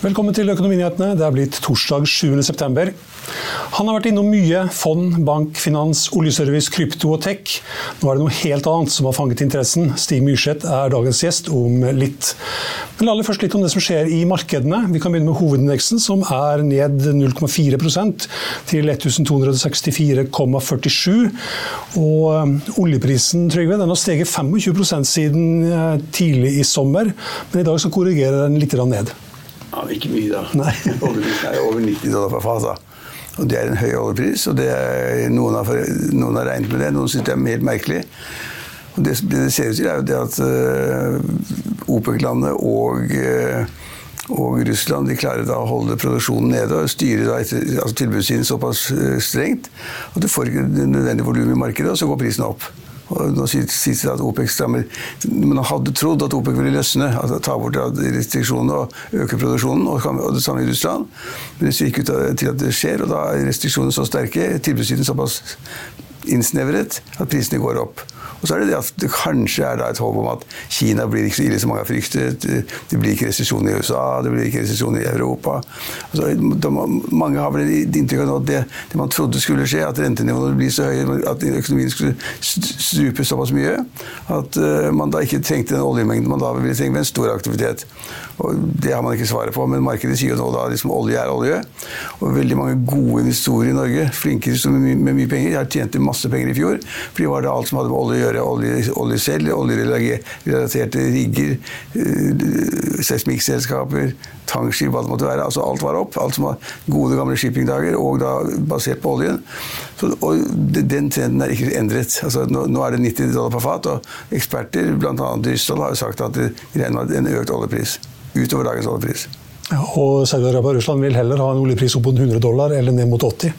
Velkommen til Økonominyhetene. Det er blitt torsdag 7.9. Han har vært innom mye fond, bank, finans, oljeservice, krypto og tech. Nå er det noe helt annet som har fanget interessen. Stig Myrseth er dagens gjest om litt. Men aller først litt om det som skjer i markedene. Vi kan begynne med hovedindeksen, som er ned 0,4% til 1264,47. Og um, oljeprisen Trygve, den har steget 25 siden uh, tidlig i sommer, men i dag så korrigerer den litt ned. Ja, men ikke mye, da. Oljeprisen er over 90 dollar for fasa. Og det er en høy oljepris. og er, noen, har, noen, har, regnet med det, noen syns det er helt merkelig. Og det, det ser ut til, er jo det at uh, OPEC-landet og, uh, og Russland de klarer da å holde produksjonen nede og styre etter, altså tilbudssiden såpass uh, strengt at du får ikke nødvendig volum i markedet, og så går prisen opp. Nå sies det at OPEC strammer Man hadde trodd at OPEC ville løsne, altså ta bort restriksjonene og øke produksjonen, og det samme i Russland. Men det ser ikke ut til at det skjer, og da er restriksjonene så sterke, tilbudssiden såpass innsnevret, at prisene går opp. Og så er det det at det kanskje er et håp om at Kina blir ikke så ille som mange har fryktet. Det blir ikke resesjon i USA, det blir ikke resesjon i Europa. Altså, de, mange har vel inntrykk av at det, det, man trodde skulle skje, at rentenivåene blir så høye, at økonomien skulle strupe såpass mye, at uh, man da ikke trengte den oljemengden man da ville trenge ved en stor aktivitet. Og det har man ikke svaret på, men markedet sier jo nå da liksom olje er olje. Og veldig mange gode investorer i Norge, flinke investorer med, med mye penger, de har tjent masse penger i fjor, for de var det alt som hadde med olje å gjøre olje, selv, oljerelaterte rigger, uh, seismikkselskaper, tankskip, hva det måtte være. Altså alt var opp. Alt som var gode, gamle shippingdager, og da basert på oljen. Så, og den trenden er ikke endret. Altså, nå, nå, er det 90 dollar per fat, og eksperter, bl.a. Rysdal, har jo sagt at de regner med en økt oljepris. Utover dagens oljepris. Ja, og Saudi-Arabia og Russland vil heller ha en oljepris opp mot 100 dollar eller ned mot 80.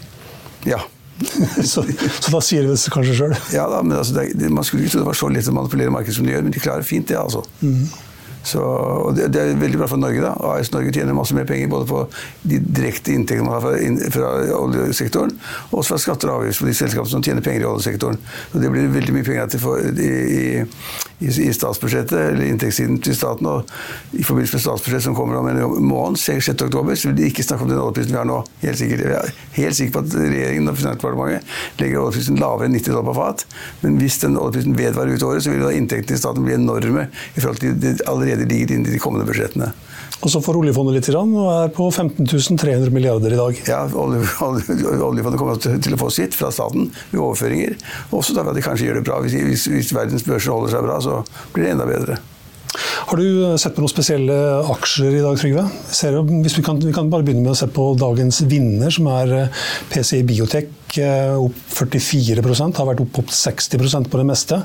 Ja, så, så, da sier det seg kanskje sjøl? Ja da, men altså, det, man skulle ikke tro det var så lett å manipulere markedet som de gjør, men de klarer fint det, altså. Mm. Så, det, det, er veldig bra for Norge. da. AS Norge tjener masse mer penger både på de direkte inntektene man har fra, in, fra oljesektoren, og også fra skatter og avgifter på de selskapene som tjener penger i oljesektoren. Så Det blir veldig mye penger til for, i, i, i, statsbudsjettet, eller inntektssiden til staten. og I forbindelse med statsbudsjettet som kommer om en måned, 6. oktober, så vil de ikke snakke om den oljeprisen vi har nå. Helt sikkert. Jeg er helt sikker på at regjeringen og Finansdepartementet legger oljeprisen lavere enn 90 dollar på fat. Men hvis den oljeprisen vedvarer ut året, så vil da inntektene til staten bli enorme i forhold til det allerede allerede ligger inne i de kommende budsjettene. Og så får oljefondet litt og er på 15 300 milliarder i dag. Ja, oljefondet kommer til å få sitt fra staten ved overføringer. Også vi at de kanskje gjør det bra. Hvis, hvis, hvis verdens børser holder seg bra, så blir det enda bedre. Har du sett på noen spesielle aksjer i dag, Trygve? Vi kan, vi, kan, bare begynne med å se på dagens vinner, som er eh, PCI Biotech. Eh, opp 44% har vært opp, opp 60% på det meste.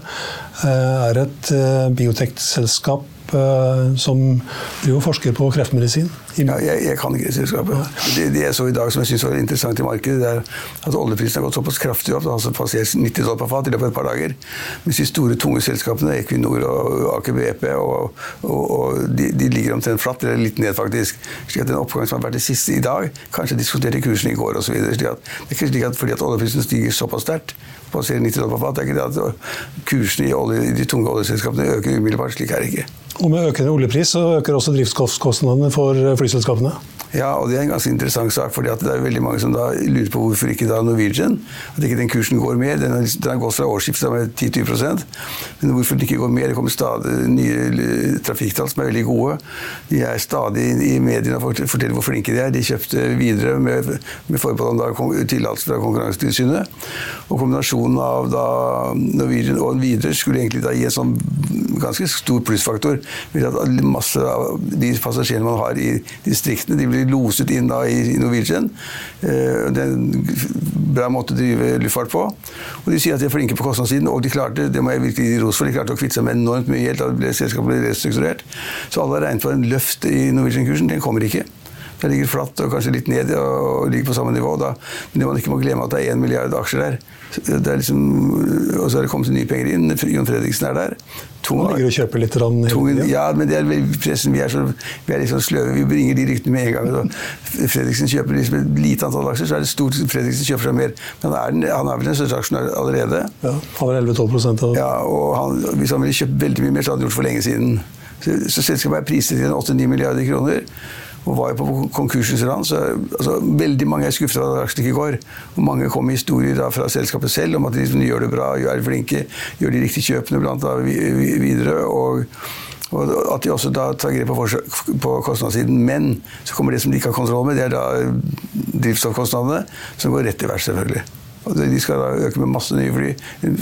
Eh, er et biotekselskap Eh, som jo forsker på kreftmedisin. Ja, jeg, jeg, kan ikke selskapet. Det, det, jeg så i dag som jeg syns var interessant i markedet, det er at oljeprisen har gått såpass kraftig opp. altså passert 90 dollar per fat i løpet av et par dager. Mens de store, tunge selskapene, Equinor og Aker BP, og, og, og de, de, ligger omtrent flatt, eller litt ned, faktisk. slik at Den oppgangen som har vært det siste i dag, kanskje diskuterte kursen i går osv. Det er ikke slik at fordi at oljeprisen stiger såpass sterkt, passerer 90 dollar per fat, det er ikke det at kursene i, olje, de tunge oljeselskapene øker umiddelbart. Slik er det ikke. Og med økende oljepris så øker også driftskostnadene for flyselskapene? Ja, og det er en ganske interessant sak. fordi det er veldig mange som da lurer på hvorfor ikke da Norwegian At ikke den kursen går mer. Den har, gått fra årsskiftet med 10-20% Men hvorfor den ikke går mer? Det kommer stadig nye trafikktall som er veldig gode. De er stadig i mediene og forteller hvor flinke de er. De kjøpte videre med, med forbehold om tillatelse fra Konkurransetilsynet. Og kombinasjonen av da Norwegian og Widerøe skulle egentlig da gi en sånn ganske stor plussfaktor. At masse av de passasjerene man har i distriktene, de blir loset inn da i Norwegian. Eh, det er en bra måte å drive luftfart på. Og De sier at de er flinke på kostnadssiden, og de klarte det må jeg virkelig gi ros for, de klarte å kvitte seg med enormt mye gjeld da selskapet ble restrukturert. Så alle har regnet på en løft i Norwegian-kursen. Den kommer ikke. Den ligger flatt og kanskje litt ned og ligger på samme nivå. Da. Men det man ikke må glemme at det er én milliard aksjer der. Liksom, og så har det kommet nye penger inn. Jon Fredriksen er der. Tung, Man ligger og kjøper litt rann, tung, Ja, men det er pressen, vi er, så, vi er litt sånn sløve. Vi bringer de ryktene med en gang. Så Fredriksen kjøper liksom et lite antall aksjer, så er det stort Fredriksen kjøper seg mer. Men han er, han er vel en største aksjonær allerede. Ja, Han er 11-12 av Ja, og han, Hvis han ville kjøpt veldig mye mer, så hadde han gjort det for lenge siden. Så, så selskapet er priset til 8-9 milliarder kroner. Og var jo på konkursens rand. Så altså, veldig mange er skuffet over at aksjen ikke går. Og mange kom med historier da, fra selskapet selv om at de liksom, gjør det bra, er flinke, gjør de riktige kjøpene blant annet videre. og og at de også da tar grep på, på kostnadssiden. Men så kommer det som de ikke har kontroll med, det er da drivstoffkostnadene, som går rett i vers, selvfølgelig. De skal da øke med masse nye fly.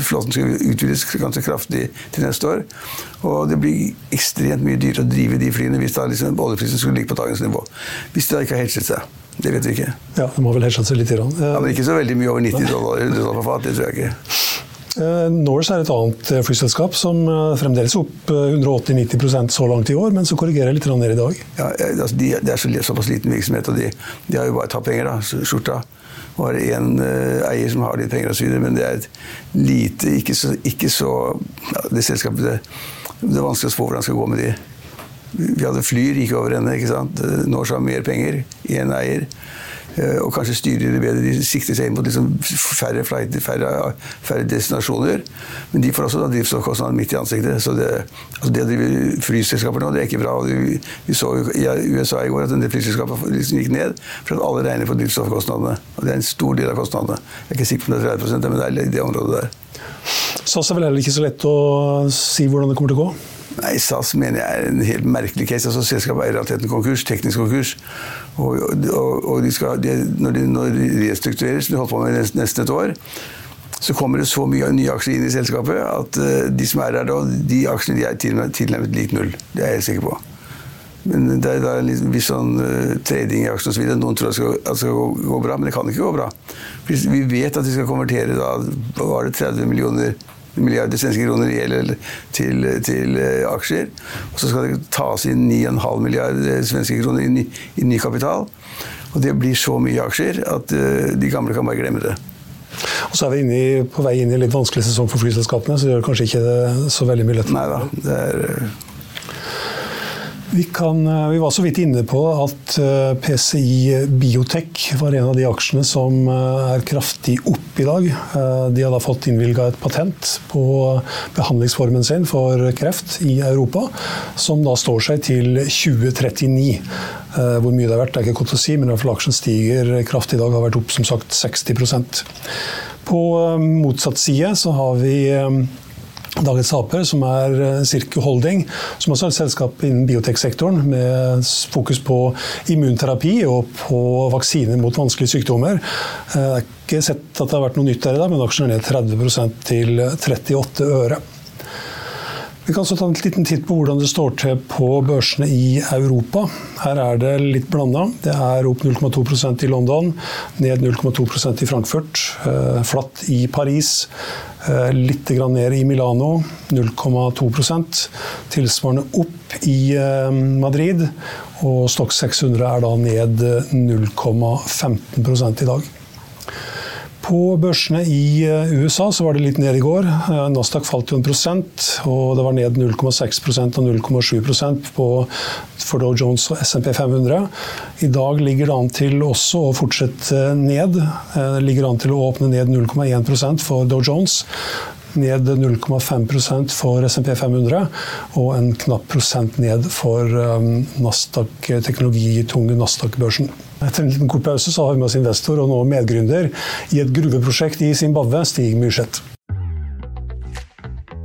Flåten skal utvides ganske kraftig til neste år. Og det blir ekstremt mye dyrere å drive de flyene hvis da liksom oljeprisen skulle ligge på dagens nivå. Hvis de da ikke har hedget seg. Det vet vi ikke. Ja, Det må vel hedget seg litt. Ja, men ikke så veldig mye over 90 dollar, dollar på fat. Det tror jeg ikke. Eh, Norse er et annet eh, flyselskap som eh, fremdeles er opp 180-90% så langt i år, men så korrigerer litt ned i dag. Ja, altså de, Det er såpass liten virksomhet, og de, de har jo bare tatt penger, da, skjorta. Og har én eier som har litt penger osv., men det er et lite Ikke så, ikke så ja, Det selskapet det, det, er vanskelig å spå hvordan det skal gå med de. Vi hadde Flyr gikk over ende. Norse har mer penger. Én eier. Eh, og kanskje styrer det bedre. De sikter seg inn mot liksom færre flighter, færre, færre, destinasjoner. Men de får også drivstoffkostnader midt i ansiktet. Så det, altså det å drive flyselskaper nå, det er ikke bra. Vi, vi så i USA i går at en del flyselskaper liksom gikk ned for at alle regner på drivstoffkostnadene. Og det er en stor del av kostnadene. Jeg er ikke sikker på om det er 30% men det er i det området der. SAS er vel heller ikke så lett å si hvordan det kommer til å gå? Nei, SAS mener jeg er en helt merkelig case. altså Selskapet er i realiteten konkurs, teknisk konkurs. Og, og, og de skal, de, når, de, restrukturerer, som de holdt på med nesten, et år, så kommer det så mye nye aksjer inn i selskapet at uh, de som er der da, de aksjene de er tilnærmet lik null. Det er jeg helt sikker på. Men det er, det er en viss sånn uh, trading i aksjene osv. Noen tror det skal, at det skal gå, gå, bra, men det kan ikke gå bra. Vi vet at de skal konvertere da, var det 30 millioner milliarder svenske kroner i gjeld til, til, eh, aksjer. Og så skal det tas inn 9,5 milliarder svenske kroner i, i ny kapital. Og det blir så mye aksjer at uh, de gamle kan bare glemme det. Og så er vi i, på vei inn i en litt vanskelig sesong for flyselskapene, så det gjør kanskje ikke så veldig mye lettere. Nei da, det er... Vi, kan, eh, vi, var så vidt inne på at eh, PCI Biotech var en av de aksjene som eh, er kraftig opp i dag. De har da fått innvilga et patent på behandlingsformen sin for kreft i Europa, som da står seg til 2039. Hvor mye det er verdt, er ikke godt å si, men i hvert fall aksjen stiger kraftig i dag. Har vært opp som sagt 60% På motsatt side så har vi Dagens Taper, som er Sirku Holding, som også er et selskap innen bioteksektoren med fokus på immunterapi og på vaksiner mot vanskelige sykdommer. Jeg eh, har ikke sett at det har vært noe nytt der i dag, men aksjen er ned 30 til 38 øre. Vi kan så ta en liten titt på hvordan det står til på børsene i Europa. Her er det litt blanda. Det er opp 0,2% i London, ned 0,2% i Frankfurt, eh, flatt i Paris, Eh, litt ned i Milano, 0,2% Tilsvarende opp i eh, Madrid. Og Stock 600 er da ned 0,15 i dag. På børsene i eh, USA så var det litt ned i går. Eh, Nasdaq falt jo en prosent, og det var ned 0,6% og 0,7% for Dow Jones og SMP 500. I dag ligger det an til også å fortsette ned. Det ligger an til å åpne ned 0,1% for Dow Jones ned 0,5% for SMP 500 og en knapp prosent ned for um, Nasdaq teknologitunge Nasdaq-børsen. Etter en liten kort pause så har vi med oss investor og nå medgründer i et gruveprosjekt i Zimbabwe, Stig Myrseth.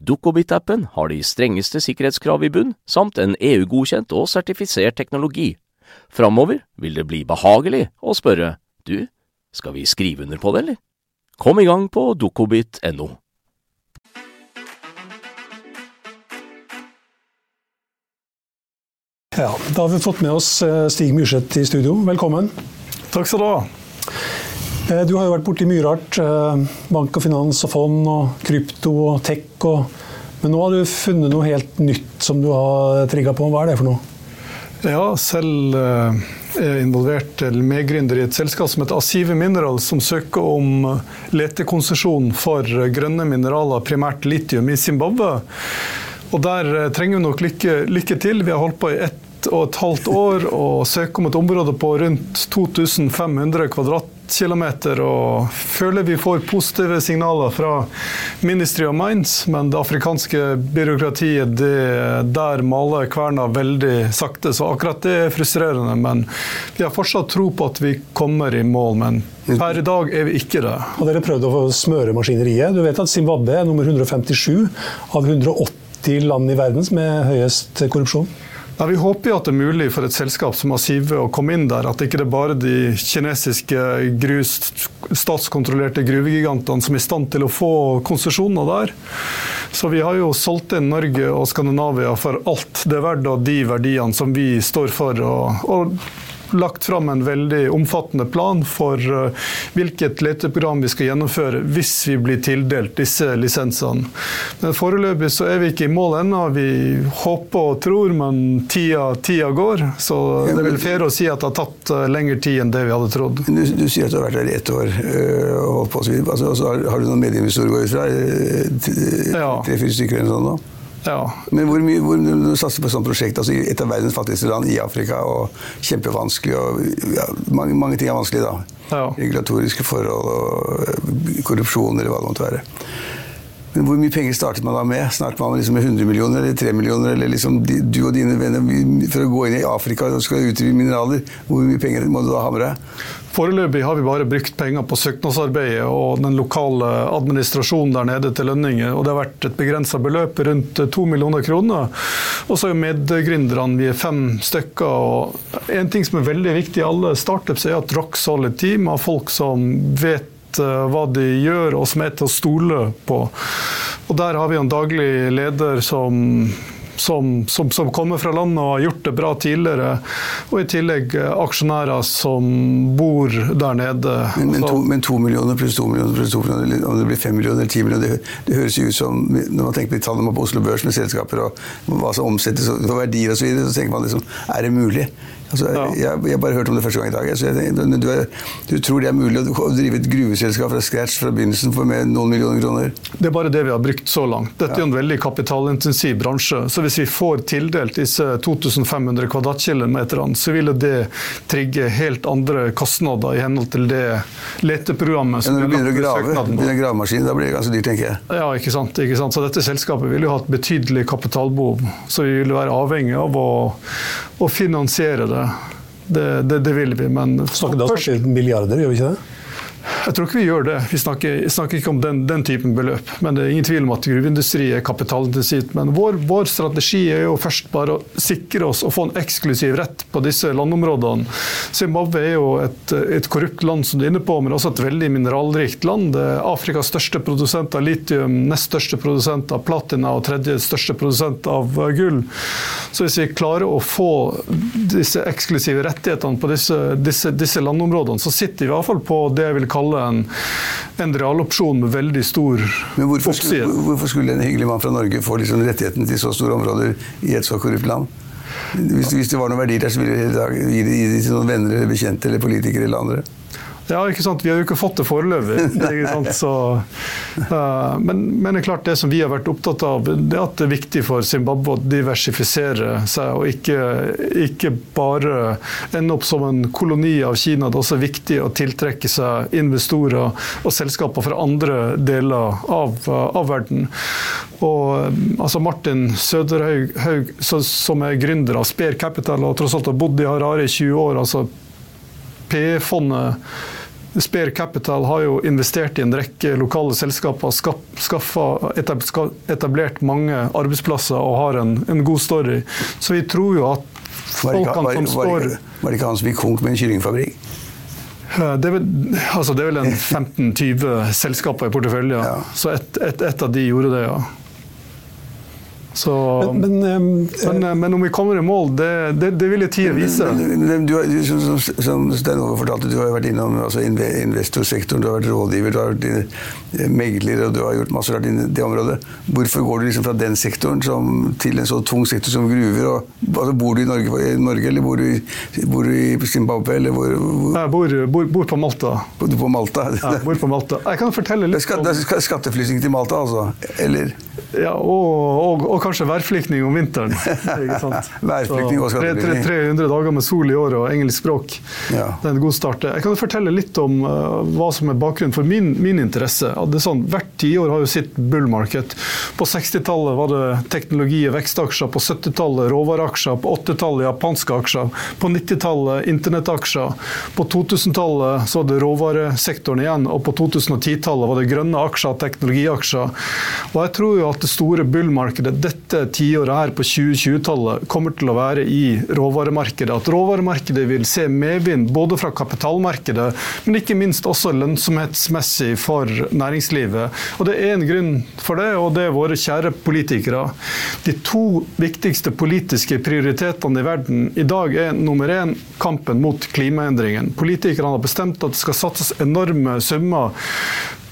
Dukkobit-appen har de strengeste sikkerhetskrav i bunn, samt en EU-godkjent og sertifisert teknologi. Framover vil det bli behagelig å spørre du, skal vi skrive under på det, eller? Kom i gang på dukkobit.no. Ja, Da har vi fått med oss eh, Stig Myrseth i studio. Velkommen. Takk skal du ha. Eh, du har jo vært borti mye rart. eh, Bank og finans og fond og krypto og tech. Og... Men nå har du funnet noe helt nytt som du har trigga på. Hva er det for noe? Ja, selv eh, er involvert eller medgründer i et selskap som heter Asive Mineral, som søker om letekonsesjon for grønne mineraler, primært litium, i Zimbabwe. Og der trenger vi nok lykke, lykke til. Vi har holdt på i ett og et halvt år og søker om et område på rundt 2500 kvadratkilometer. Og føler vi får positive signaler fra Ministry of Mines, men det afrikanske byråkratiet det, der maler kverna veldig sakte. Så akkurat det er frustrerende. Men vi har fortsatt tro på at vi kommer i mål. Men per i dag er vi ikke det. Har dere prøvd å smøre maskineriet? Du vet at Zimbabwe er nummer 157 av 180 land i verden med høyest korrupsjon? Ja, vi håper jo at det er mulig for et selskap som Asive å komme inn der. At ikke det er bare de kinesiske grus, statskontrollerte gruvegigantene som er i stand til å få konsesjoner der. Så vi har jo solgt inn Norge og Skandinavia for alt det er verdt av de verdiene som vi står for. og, og lagt fram en veldig omfattende plan for uh, hvilket leteprogram vi skal gjennomføre hvis vi blir tildelt disse lisensene. Men Foreløpig så er vi ikke i mål ennå. Vi håper og tror, men tida, tida går. Så det er vel fair å si at det har tatt uh, lengre tid enn det vi hadde trodd. Du, du sier at du har vært der i ett år øh, og holdt på og så. Altså, altså, har, har du noen medieinvestorer å gå ut fra? Ja. Tre-fire stykker eller noe sånt? Ja. Men hvor mye hvor, du satser på et sånt prosjekt, altså et av verdens fattigste land i Afrika, og kjempevanskelig, og ja, mange, mange ting er vanskelig da. Ja. Regulatoriske forhold og korrupsjon eller hva det måtte være. Men hvor mye penger startet man da med? Snart var man liksom med 100 millioner eller 3 millioner, eller liksom du og dine venner for å gå inn i Afrika og skal utvinne mineraler. Hvor mye penger må du da ha med deg? Foreløpig har vi bare brukt penger på søknadsarbeidet og den lokale administrasjonen der nede til lønninger. og Det har vært et begrensa beløp, rundt to millioner kroner. Og så er medgründerne, vi er fem stykker. og En ting som er veldig viktig i alle startups, er at rock solid team av folk som vet hva de gjør, og som er til å stole på. Og Der har vi en daglig leder som som, som, som, kommer fra landet og har gjort det bra tidligere. Og i tillegg eh, aksjonærer som bor der nede. Men, men, to, men to, millioner pluss to millioner pluss to millioner, om det blir fem millioner eller ti millioner, det, det, høres jo ut som Når man tenker på tallene på Oslo Børs med selskaper og hva som omsettes for verdier osv., så, videre, så tenker man liksom Er det mulig? Altså, ja. jeg, jeg bare hørte om det første gang i dag. Så jeg, men du, er, du, tror det er mulig å drive et gruveselskap fra scratch fra begynnelsen for med noen millioner kroner? Det er bare det vi har brukt så langt. Dette ja. er en veldig kapitalintensiv bransje. Så hvis vi får tildelt disse 2500 kvadratkilometerne, så vil det trigge helt andre kostnader i henhold til det leteprogrammet som ja, Når du begynner å grave, begynner gravemaskin, da blir det ganske dyrt, tenker jeg. Ja, ikke sant, ikke sant. Så dette selskapet vil jo ha et betydelig kapitalbehov. Så vi vil være avhengig av å, å finansiere det. Det, det, det, vil vi, men Snakker da snakker milliarder, gjør vi ikke det? Jeg tror ikke vi gjør det. Vi snakker, snakker ikke om den, den, typen beløp. Men det er ingen tvil om at gruveindustri er kapitalintensivt. Men vår, vår, strategi er jo først bare å sikre oss å få en eksklusiv rett på disse landområdene. Zimbabwe er jo et, et korrupt land, som du er inne på, men også et veldig mineralrikt land. Det er Afrikas største produsent av litium, nest største produsent av platina og tredje største produsent av gull. Så hvis vi klarer å få disse eksklusive rettighetene på disse, disse, disse landområdene, så sitter vi i hvert fall på det jeg vil kalle en, en realopsjon med veldig stor Men hvorfor skulle, hvorfor skulle en hyggelig mann fra Norge få liksom rettigheten til så store områder i et så korrupt land? Hvis, hvis det var noen verdier der, så ville de gi det til noen venner eller bekjente eller politikere eller andre. Ja, ikke sant? Vi har jo ikke fått det foreløpig. uh, men, men det er klart det som vi har vært opptatt av, det er at det er viktig for Zimbabwe å diversifisere seg og ikke, ikke bare ende opp som en koloni av Kina. Det er også viktig å tiltrekke seg investorer og selskaper fra andre deler av, av verden. Og altså Martin Søderhaug, som er gründer av Spare Capital og tross alt har bodd i Harare i 20 år. altså PE-fondet Spare Capital har jo investert i en rekke lokale selskaper, skaffa, etablert mange arbeidsplasser og har en, en, god story. Så vi tror jo at folkene som står Var det ikke han som gikk konk med en kyllingfabrikk? Det er, vel, altså det er vel en 15-20 selskaper i porteføljen. Ja. Så ett et, et av de gjorde det, ja. Så, men, men, men, eh, men, om vi kommer i mål, det, det, det vil tida vise. Du, som, som Stein Ove fortalte, du har vært innom altså, investorsektoren, du har vært rådgiver, du har vært eh, megler og du har gjort masse rart i det området. Hvorfor går du liksom fra den sektoren som, til en så tung sektor som gruver? Og, altså, bor du i Norge, i Norge, eller bor du, bor du i Zimbabwe? Eller hvor, hvor? Jeg bor, bor, bor, på Malta. Bor på Malta? Ja, bor på Malta. Jeg kan fortelle litt om... Det skatteflysing til Malta, altså? Eller? Ja, og, og, og kanskje værflyktning om vinteren. værflyktning og skatteflyktning. 300 dager med sol i året og engelsk språk. Ja. Det er en god start. Jeg kan fortelle litt om uh, hva som er bakgrunnen for min, min interesse. Det er sånn, hvert tiår har jo sitt bull market. På 60-tallet var det teknologi- og vekstaksjer. På 70-tallet råvareaksjer. På 80-tallet japanske aksjer. På 90-tallet internettaksjer. På 2000-tallet så var det råvaresektoren igjen. Og på 2010-tallet var det grønne aksjer teknologiaksjer. Og jeg tror jo at det store bull-markedet dette tiåret her på 2020-tallet kommer til å være i råvaremarkedet. At råvaremarkedet vil se medvind både fra kapitalmarkedet, men ikke minst også lønnsomhetsmessig for næringslivet. Og Det er en grunn for det, og det er våre kjære politikere. De to viktigste politiske prioritetene i verden i dag er nummer én kampen mot klimaendringen. Politikerne har bestemt at det skal satses enorme summer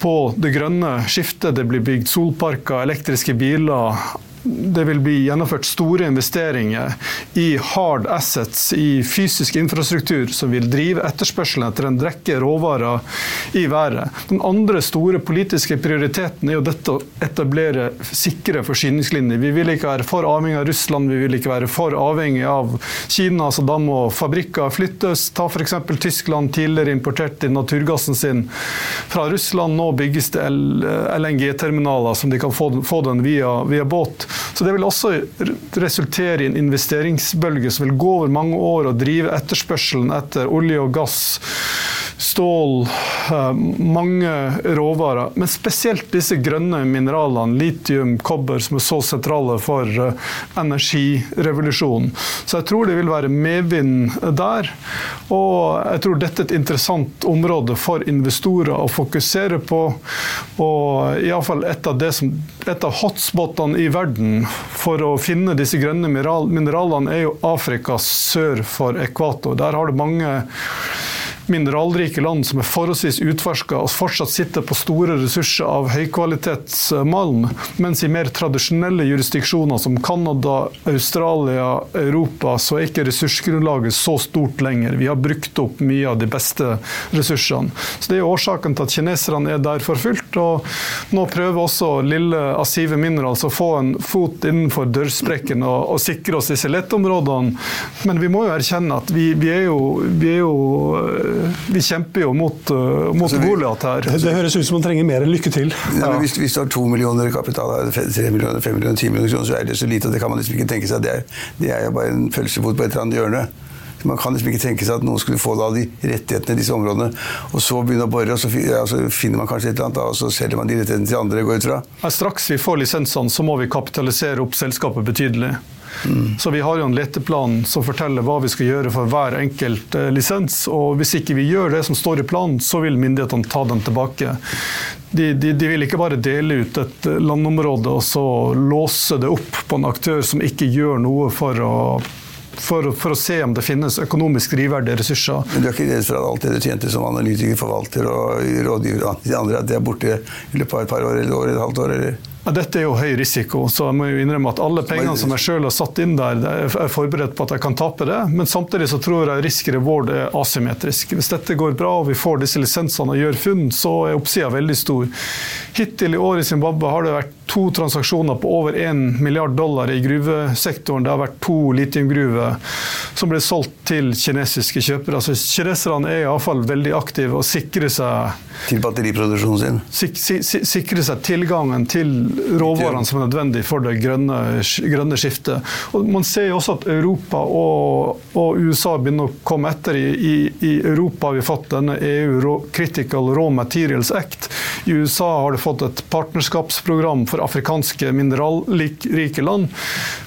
på det grønne skiftet. Det blir bygd solparker, elektriske biler, det vil bli gjennomført store investeringer i hard assets, i fysisk infrastruktur, som vil drive etterspørselen etter en rekke råvarer i været. Den andre store politiske prioriteten er jo dette å etablere sikre forsyningslinjer. Vi vil ikke være for avhengig av Russland, vi vil ikke være for avhengig av Kina, så da må fabrikker flyttes. Ta f.eks. Tyskland, tidligere importerte naturgassen sin fra Russland. Nå bygges det LNG-terminaler som de kan få, den via, via båt. Så Det vil også resultere i en investeringsbølge som vil gå over mange år og drive etterspørselen etter olje og gass stål, eh, mange råvarer. Men spesielt disse grønne mineralene, litium, kobber, som er så sentrale for eh, energirevolusjonen. Så jeg tror det vil være medvind der. Og jeg tror dette er et interessant område for investorer å fokusere på. Og iallfall et av, et av hotspotene i verden for å finne disse grønne mineralene er jo Afrika sør for ekvator. Der har du mange mineralrike land som er forholdsvis utforska og fortsatt sitter på store ressurser av høykvalitetsmalm, mens i mer tradisjonelle jurisdiksjoner som Canada, Australia, Europa, så er ikke ressursgrunnlaget så stort lenger. Vi har brukt opp mye av de beste ressursene. Så Det er årsaken til at kineserne er der for fullt. og Nå prøver også lille Asive Minerals å få en fot innenfor dørsprekken og, og sikre oss disse lettområdene. Men vi må jo erkjenne at vi, vi er jo, vi er jo vi kjemper jo mot, uh, mot altså, Goliat her. Det, det, høres ut som man trenger mer enn lykke til. Ja, hvis, hvis, du har to millioner kapital, tre millioner, fem millioner, ti millioner kroner, så er det så lite at det kan man liksom ikke tenke seg. Det er, det er jo bare en pølsefot på et eller annet hjørne. Man kan liksom ikke tenke seg at noen skulle få da de rettighetene i disse områdene, og så begynne å bore, og så, ja, så finner man kanskje et eller annet, og så selger man de rettighetene til andre, går ut fra. Straks vi får lisensene, så må vi kapitalisere opp selskapet betydelig. Mm. Så vi har jo en leteplan som forteller hva vi skal gjøre for hver enkelt eh, lisens. Og hvis ikke vi gjør det som står i planen, så vil myndighetene ta den tilbake. De, de, de, vil ikke bare dele ut et landområde og så låse det opp på en aktør som ikke gjør noe for å for, for, å se om det finnes økonomisk drivverdige ressurser. Men du er ikke redd for at alt det du tjente som analytiker, forvalter og rådgiver, de andre, at det er borte i løpet av et par år eller et halvt år? eller? Dette er jo høy risiko, så jeg må jo innrømme at alle pengene som jeg selv har satt inn der, er forberedt på at jeg kan tape det. Men samtidig så tror jeg risk-reward er asymmetrisk. Hvis dette går bra og vi får disse lisensene og gjør funn, så er oppsida veldig stor. Hittil i år i Zimbabwe har det vært to transaksjoner på over 1 milliard dollar i gruvesektoren. Det har vært to litiumgruver som ble solgt til kinesiske kjøpere. Altså, kineserne er iallfall veldig aktive og sikrer seg Til batteriproduksjonen sin? Sik, sik, sikrer seg tilgangen til råvarene som er nødvendig for det grønne, grønne skiftet. Og man ser jo også at Europa og, og USA begynner å komme etter. I, i, I, Europa har vi fått denne EU Critical Raw Materials Act. I USA har det fått et partnerskapsprogram for afrikanske mineralrike land.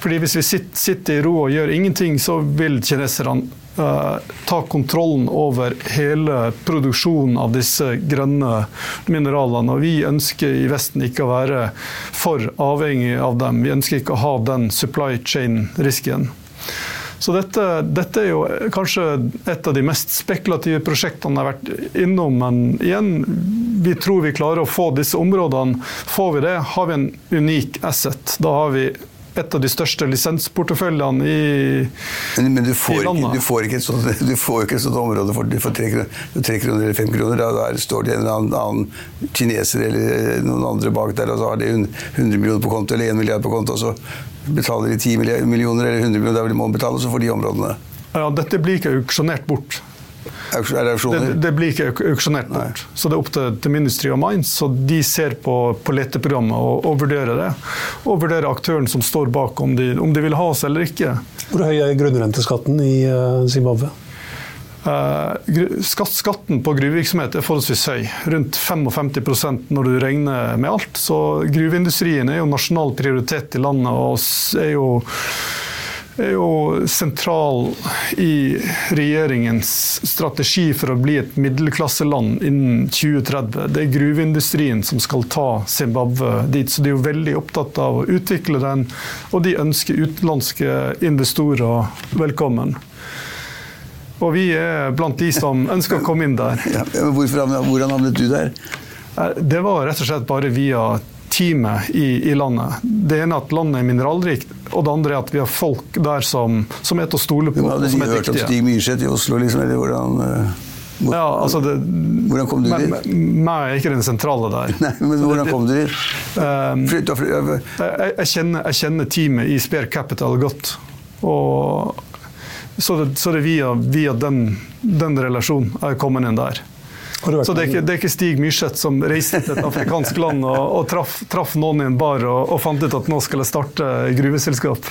Fordi Hvis vi sitter i ro og gjør ingenting, så vil kineserne ta kontrollen over hele produksjonen av disse grønne mineralene. Og vi ønsker i Vesten ikke å være for avhengig av dem. Vi ønsker ikke å ha den supply chain-risken. Så dette, dette, er jo kanskje et av de mest spekulative prosjektene jeg har vært innom. Men igjen, vi tror vi klarer å få disse områdene. Får vi det, har vi en unik asset. Da har vi et av de største lisensporteføljene i, men, du, får ikke, du, får ikke, et sånt, du får ikke et sånt område for, for 3, kroner, eller 5 kroner. Da, der står det en annen, annen, kineser eller noen andre bak der, og så har de 100 millioner på konto eller 1 milliard på konto, og så betaler de 10 millioner eller 100 millioner, der de må betale, så får de områdene. Ja, Dette blir ikke auksjonert bort. Det, det, blir ikke auksjonert bort. Så det er opp til, til Ministry of Mines. Så de ser på, på leteprogrammet og, og, vurderer det. Og vurderer aktøren som står bak, om de, om de vil ha oss eller ikke. Hvor høy er grunnrenteskatten i eh, Zimbabwe? Uh, skatten på gruvevirksomhet er forholdsvis høy, rundt 55% når du regner med alt. Så gruveindustrien er jo nasjonal prioritet i landet og er jo er jo sentral i regjeringens strategi for å bli et middelklasseland innen 2030. Det er gruveindustrien som skal ta Zimbabwe dit, så de er jo veldig opptatt av å utvikle den. Og de ønsker utenlandske investorer velkommen. Og vi er blant de som ønsker å komme inn der. Ja, hvorfor, hvordan havnet du der? Eh, det var rett og slett bare via teamet i, i, landet. Det ene er at landet er mineralrikt, og det andre er at vi har folk der som, som er til å stole på. Hadde de hørt om Stig Myrseth i Oslo, liksom, eller hvordan hvor, ja, altså det, hvordan kom du dit? Meg er ikke den sentrale der. Nei, men hvordan kom du dit? Um, jeg, jeg, kjenner, jeg, kjenner, teamet i Spare Capital godt. Og, så, det, så det er via, via den, den relasjonen jeg er kommet inn der. Så det er, ikke, det er ikke Stig Myrseth som reiste til et afrikansk land og, og traff, traff, noen i en bar og, og, fant ut at nå skal jeg starte gruveselskap.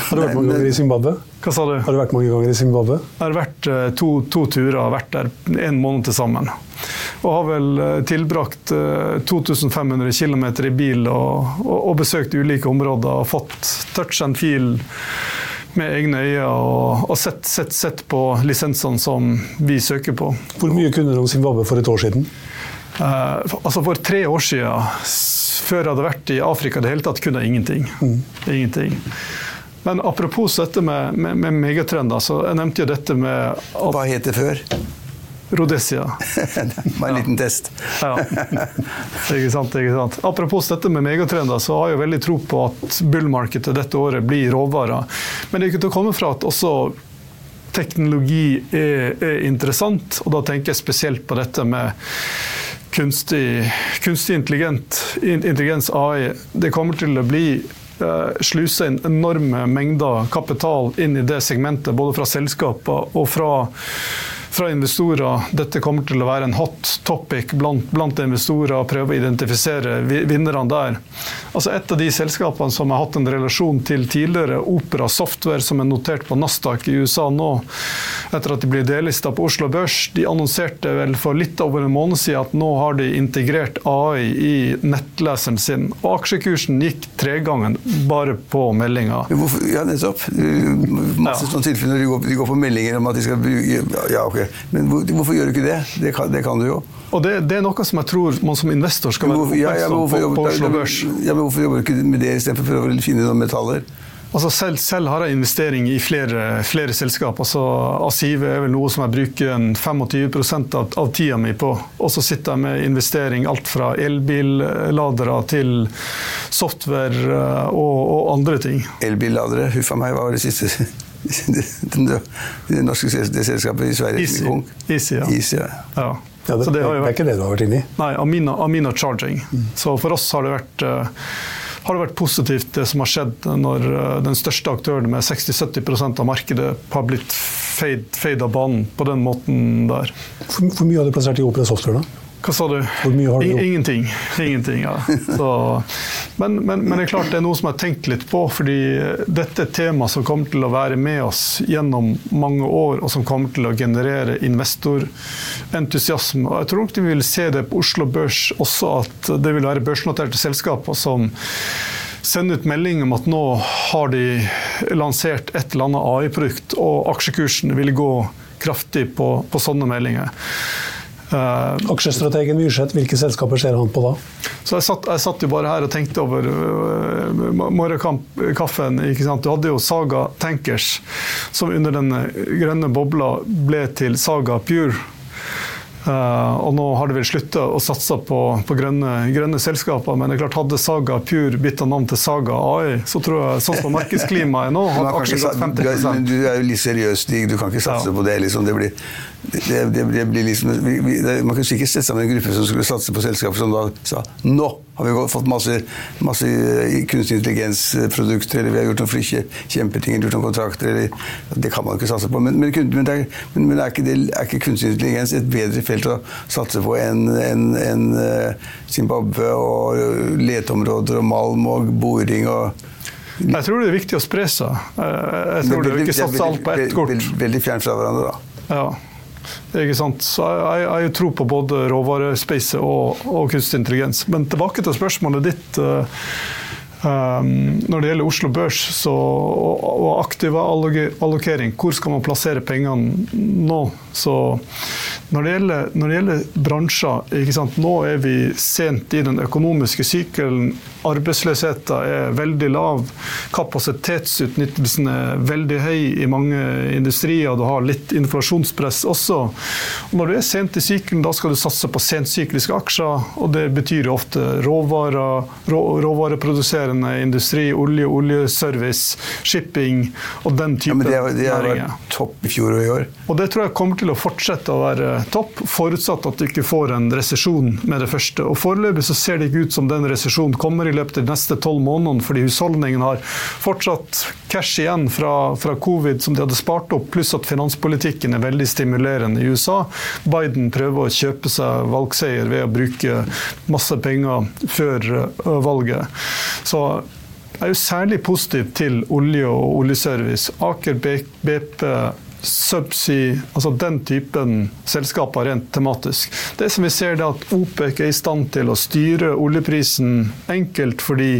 Har du vært mange ganger i Zimbabwe? Hva sa du? Har du vært mange ganger i Zimbabwe? Jeg har vært uh, to, to, turer, har vært der en måned til sammen. Og har vel uh, tilbrakt uh, 2500 km i bil og, og, besøkt ulike områder og fått touch and feel med egne øyne og, og sett, sett, sett, på lisensene som vi søker på. Hvor mye kunne du om Zimbabwe for et år siden? Uh, altså For tre år siden, før jeg hadde vært i Afrika i det hele tatt, kunne jeg ingenting. Mm. Ingenting. Men apropos dette med, med, med megatrender, så jeg nevnte jo dette med at Hva het det før? Rhodesia. var en liten test. ja. Ikke sant, ikke sant. Apropos dette med megatrender, så har jeg veldig tro på at bullmarkedet dette året blir råvarer. Men det er ikke til å komme fra at også teknologi er, er interessant, og da tenker jeg spesielt på dette med kunstig, kunstig intelligens, AI. Det kommer til å bli uh, sluse inn enorme mengder kapital inn i det segmentet, både fra selskaper og fra fra investorer. Dette kommer til å være en hot topic blant, blant investorer, å prøve å identifisere vinnerne der. Altså Et av de selskapene som har hatt en relasjon til tidligere, Opera Software, som er notert på Nasdaq i USA nå, etter at de ble delista på Oslo Børs, de annonserte vel for litt over en måned siden at nå har de integrert AI i nettleseren sin. Og aksjekursen gikk tregangen bare på meldinga. Ja, nettopp. Masse ja. sånne tilfeller de går, de går på meldinger om at de skal bruke Ja, ok men hvorfor gjør du ikke det? Det kan, det kan du jo. Og det, det, er noe som jeg tror man som investor skal være oppmerksom på, på Oslo Børs. Ja, men hvorfor jobber du ikke med det istedenfor å prøve å finne noen metaller? Altså selv, selv, har jeg investering i flere, flere selskap. Altså Asive er vel noe som jeg bruker en 25 av, av tida mi på. Og så sitter jeg med investering alt fra elbilladere til software eh, og, og andre ting. Elbilladere, huff a meg, hva var det siste? det, det norske det selskapet i Sverige Easy. Easy, ja. Easy, ja. ja. Ja, det, det, er ikke det du har vært inne i? Nei, Amina, Amina Charging. Mm. Så for oss har det vært uh, har det vært positivt det som har skjedd når eh, den største aktøren med 60-70% av markedet har blitt feid av banen på den måten der. Hvor mye har du plassert i Opera Software, da? Hva sa du? Hvor mye har du gjort? Ingenting. Ingenting ja. Så, men, men, men, det er klart det er noe som jeg har tenkt litt på, fordi dette er et tema som kommer til å være med oss gjennom mange år, og som kommer til å generere investorentusiasme. Og jeg tror nok vi vil se det på Oslo Børs også, at det vil være børsnoterte selskaper som sender ut melding om at nå har de lansert et eller annet AI-produkt, og aksjekursen vil gå kraftig på, på sånne meldinger. Uh, Aksjestrategen Myrseth, hvilke selskaper ser han på da? Så jeg satt, jeg satt jo bare her og tenkte over uh, morgenkaffen. Du hadde jo Saga Tankers, som under den grønne bobla ble til Saga Pure. Uh, og nå har de vel slutta å satse på, på grønne, grønne, selskaper, men det er klart hadde Saga Pure bytta navn til Saga AI, så tror jeg sånn som markedsklimaet er nå, hadde aksjen gått 50 Men du er jo litt seriøs, Stig. Du kan ikke satse ja. på det. Liksom. Det blir, det, det, det blir liksom, vi, vi, man kan sikkert sette sammen en gruppe som skulle satse på selskaper som da sa nå har vi fått masse, masse kunstig intelligens-produkter, eller vi har gjort noen fly, kjempeting, gjort noen kontrakter eller, Det kan man ikke satse på. Men, men, men, er, men er, ikke det, er, ikke kunstig intelligens et bedre felt å satse på enn en, en, uh, Zimbabwe og leteområder og malm og boring og jeg tror det er viktig å spre seg. Jeg tror det er ikke satse alt på ett kort. Veldig, veldig fjernt fra hverandre, da. Ja. Ikke sant? Så jeg, jeg tror på både råvarespacet og, og kunstig intelligens. Men tilbake til spørsmålet ditt. Um, når det gjelder Oslo Børs så, og, og aktiv allokering, hvor skal man plassere pengene nå? Så når det gjelder, når det gjelder bransjer, nå er vi sent i den økonomiske sykelen. Arbeidsløsheten er veldig lav. Kapasitetsutnyttelsen er veldig høy i mange industrier. Du har litt inflasjonspress også. Og når du er sent i sykelen, da skal du satse på sentsykliske aksjer. og Det betyr ofte råvarer, rå, råvareproduserende industri, olje, oljeservice, shipping og den type ja, men det, det næringer. topp i fjor og i år. Og det tror jeg kommer til å fortsette å være topp, forutsatt at du ikke får en resesjon med det første. Og Foreløpig så ser det ikke ut som den resesjonen kommer i løpet av de neste tolv månedene, fordi husholdningene har fortsatt cash igjen fra, fra, covid som de hadde spart opp, pluss at finanspolitikken er veldig stimulerende i USA. Biden prøver å kjøpe seg valgseier ved å bruke masse penger før valget. Så jeg er jo særlig positiv til olje og oljeservice. Aker BP subsea, altså den typen selskaper rent tematisk. Det som vi ser er at OPEC er i stand til å styre oljeprisen enkelt fordi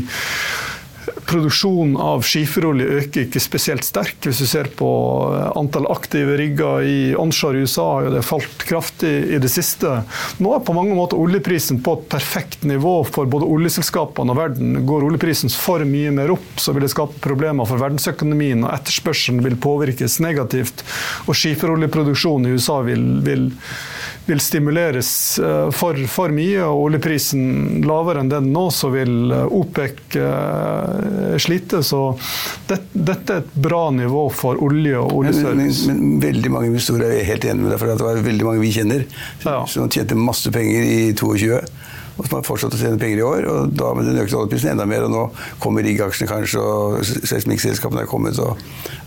Produksjonen av skiferolje øker ikke spesielt sterk. Hvis du ser på eh, antall aktive rigger i onshore i USA, har det falt kraftig i det siste. Nå er på mange måter oljeprisen på et perfekt nivå for både oljeselskapene og verden. Går oljeprisen for mye mer opp, så vil det skape problemer for verdensøkonomien, og etterspørselen vil påvirkes negativt. Og skiferoljeproduksjonen i USA vil, vil vil stimuleres eh, for, for, mye, og oljeprisen lavere enn den nå, så vil eh, OPEC uh, slite. Så det, dette er et bra nivå for olje og oljeservice. Men, men, men, veldig mange investorer er helt enig med deg, for det var veldig mange vi kjenner ja. som tjente masse penger i 22 og som har fortsatt å tjene penger i år. og Da med den økte oljeprisen enda mer, og nå kommer riggaksjene kanskje, og seismikkselskapene er kommet. Så,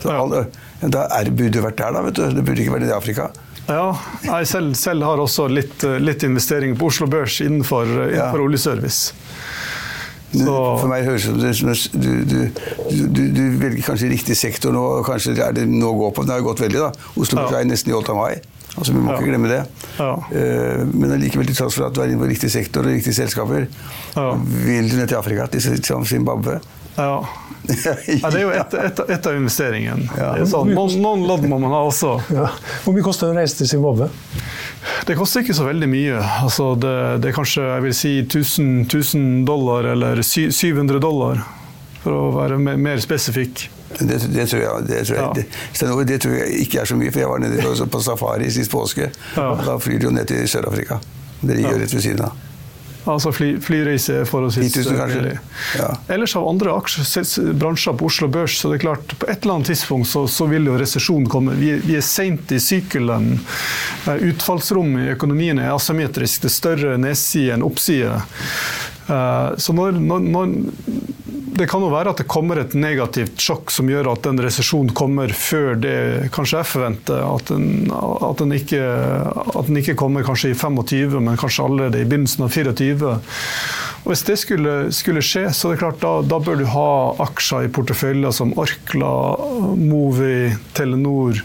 så alle, da er, burde vært der, da. vet du. Det burde ikke vært i Afrika. Ja, jeg selv, selv har også litt, litt investeringer på Oslo Børs innenfor, innenfor ja. oljeservice. Så. For meg høres det ut som du, du, du, du, velger kanskje riktig sektor nå. Kanskje er det nå å gå på. Den har gått veldig, da. Oslo Børs ja. er nesten i all time high. Altså, Vi må ja. ikke glemme det. Ja. Uh, men allikevel, til tross for at du er inne på riktig sektor og riktige selskaper, vil du ned til Afrika, til Zimbabwe. Ja. ja. det er jo ett et, et av investeringene. Ja. Sånn. Noen, noen lodd må man ha også. Ja. Hvor mye koster det å reise til Zimbabwe? Det koster ikke så veldig mye. Altså det, det, er kanskje jeg vil si 1000, 1000 dollar eller 700 dollar. for å være mer spesifikk. Det, det, tror jeg, det, tror jeg, ja. det, det, tror jeg ikke er så mye, for jeg var nede på safari sist påske. Ja. Da flyr de jo ned til Sør-Afrika. Det ligger jo rett ved siden av. Altså fly, flyreise forholdsvis billig. Ja. Ellers av andre aksjebransjer på Oslo Børs, så det er klart på et eller annet tidspunkt så, så vil jo resesjonen komme. Vi, vi er seint i sykelen. Eh, utfallsrommet i økonomien er asymmetrisk. Det er større nedside enn oppside. Eh, så når, når, når det kan jo være at det kommer et negativt sjokk som gjør at en resesjon kommer før det kanskje er forventet. At den, at, den ikke, at den, ikke, kommer kanskje i 25, men kanskje allerede i begynnelsen av 24. Og Hvis det skulle, skulle skje, så er det klart da, da bør du ha aksjer i porteføljer som Orkla, Movi, Telenor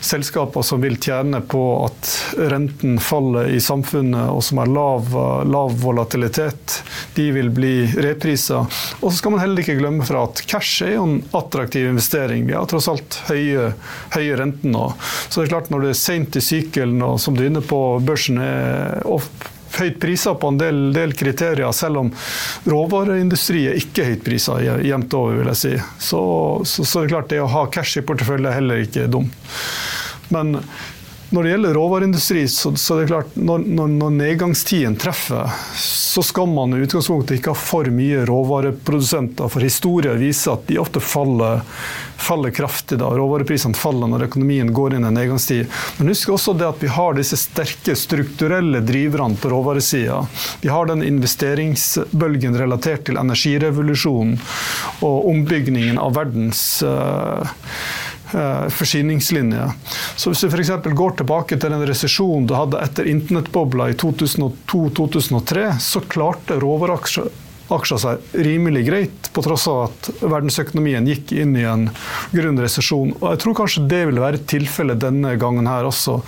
selskaper som vil tjene på at renten faller i samfunnet, og som har lav, lav volatilitet, de vil bli reprisa. Og så skal man heller ikke glemme fra at cash er jo en attraktiv investering. Vi har tross alt høye, høye renter nå. Så det er klart når det er seint i sykelen, og som du er inne på, børsen er opp høyt priser på en del, del, kriterier, selv om råvareindustrien ikke er høyt priser jevnt over, vil jeg si. Så, så, så, det klart det å ha cash i portefølje er heller ikke dumt. Men når det gjelder råvareindustri, så, så er det klart når, når, når nedgangstiden treffer, så skal man i utgangspunktet ikke ha for mye råvareprodusenter. For historien viser at de ofte faller, faller kraftig da råvareprisene faller når økonomien går inn i en nedgangstid. Men husk også det at vi har disse sterke strukturelle driverne på råvaresida. Vi har den investeringsbølgen relatert til energirevolusjonen og ombygningen av verdens uh, Eh, forsyningslinje. Så hvis du f.eks. går tilbake til den resesjonen du hadde etter internettbobla i 2002-2003, så klarte råvareaksjer aksjer seg rimelig greit, på tross av at verdensøkonomien gikk inn i en grunn resesjon. Og jeg tror kanskje det vil være tilfellet denne gangen her også.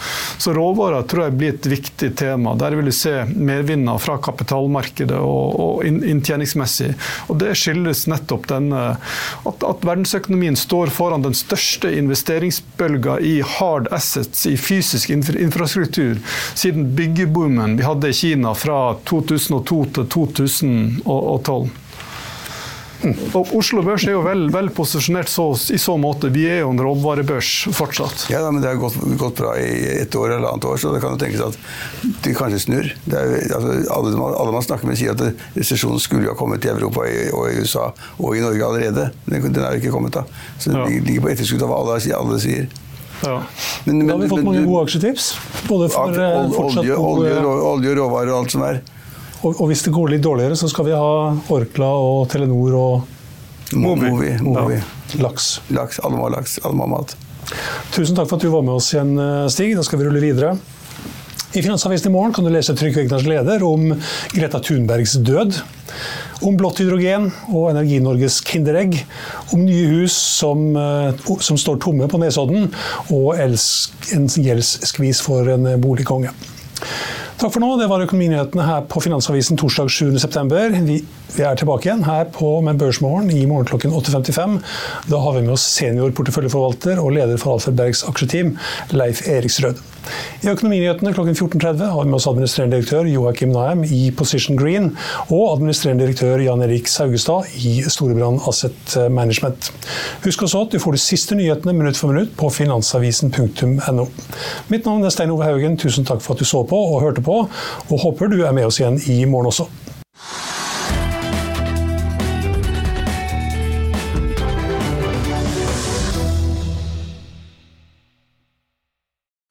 Så råvarer tror jeg blir et viktig tema. Der vil vi se mervinner fra kapitalmarkedet og, og inntjeningsmessig. Og det skyldes nettopp denne at, at verdensøkonomien står foran den største investeringsbølga i hard assets, i fysisk infrastruktur, siden byggeboomen vi hadde i Kina fra 2002 til 2000 og 12. Og Oslo Børs er jo vel, vel posisjonert så, i så måte. Vi er jo en råvarebørs fortsatt. Ja, men det har gått, gått, bra i et år eller annet år, så det kan jo tenkes at de kanskje snur. Er, altså, alle, alle, man snakker med, sier at resesjonen skulle jo ha kommet i Europa og i USA og i Norge allerede. Den, den er jo ikke kommet da. Så den ja. ligger på etterskudd av hva alle, alle sier. Ja. Men, men, da har vi fått mange gode aksjetips. Både for eh, olje, olje, olje, råvarer og alt som er. Og, og, hvis det går litt dårligere, så skal vi ha Orkla og Telenor og Movi. Movi. Ja, laks. laks. Alle må ha laks. Alle må ha mat. Tusen takk for at du var med oss igjen, eh, Stig. Da skal vi rulle videre. I Finansavisen i morgen kan du lese Trygve Egnars leder om Greta Thunbergs død. Om blått hydrogen og Energi-Norges Kinderegg. Om nye hus som, eh, som står tomme på Nesodden, og en gjeldsskvis for en boligkonge. Takk for nå. Det var Økonominyhetene her på Finansavisen torsdag 7.9. Vi, vi er tilbake igjen her på med Børsmorgen i morgen klokken 8.55. Da har vi med oss senior porteføljeforvalter og leder for Alfred Bergs aksjeteam, Leif Eriksrød. I Økonominyhetene klokken 14.30 har vi med oss administrerende direktør Joakim Nahem i Position Green og administrerende direktør Jan Erik Saugestad i Storebrand Asset Management. Husk også at du får de siste nyhetene minutt for minutt på finansavisen.no. Mitt navn er Stein Ove Haugen. Tusen takk for at du så på og hørte på, og håper du er med oss igjen i morgen også.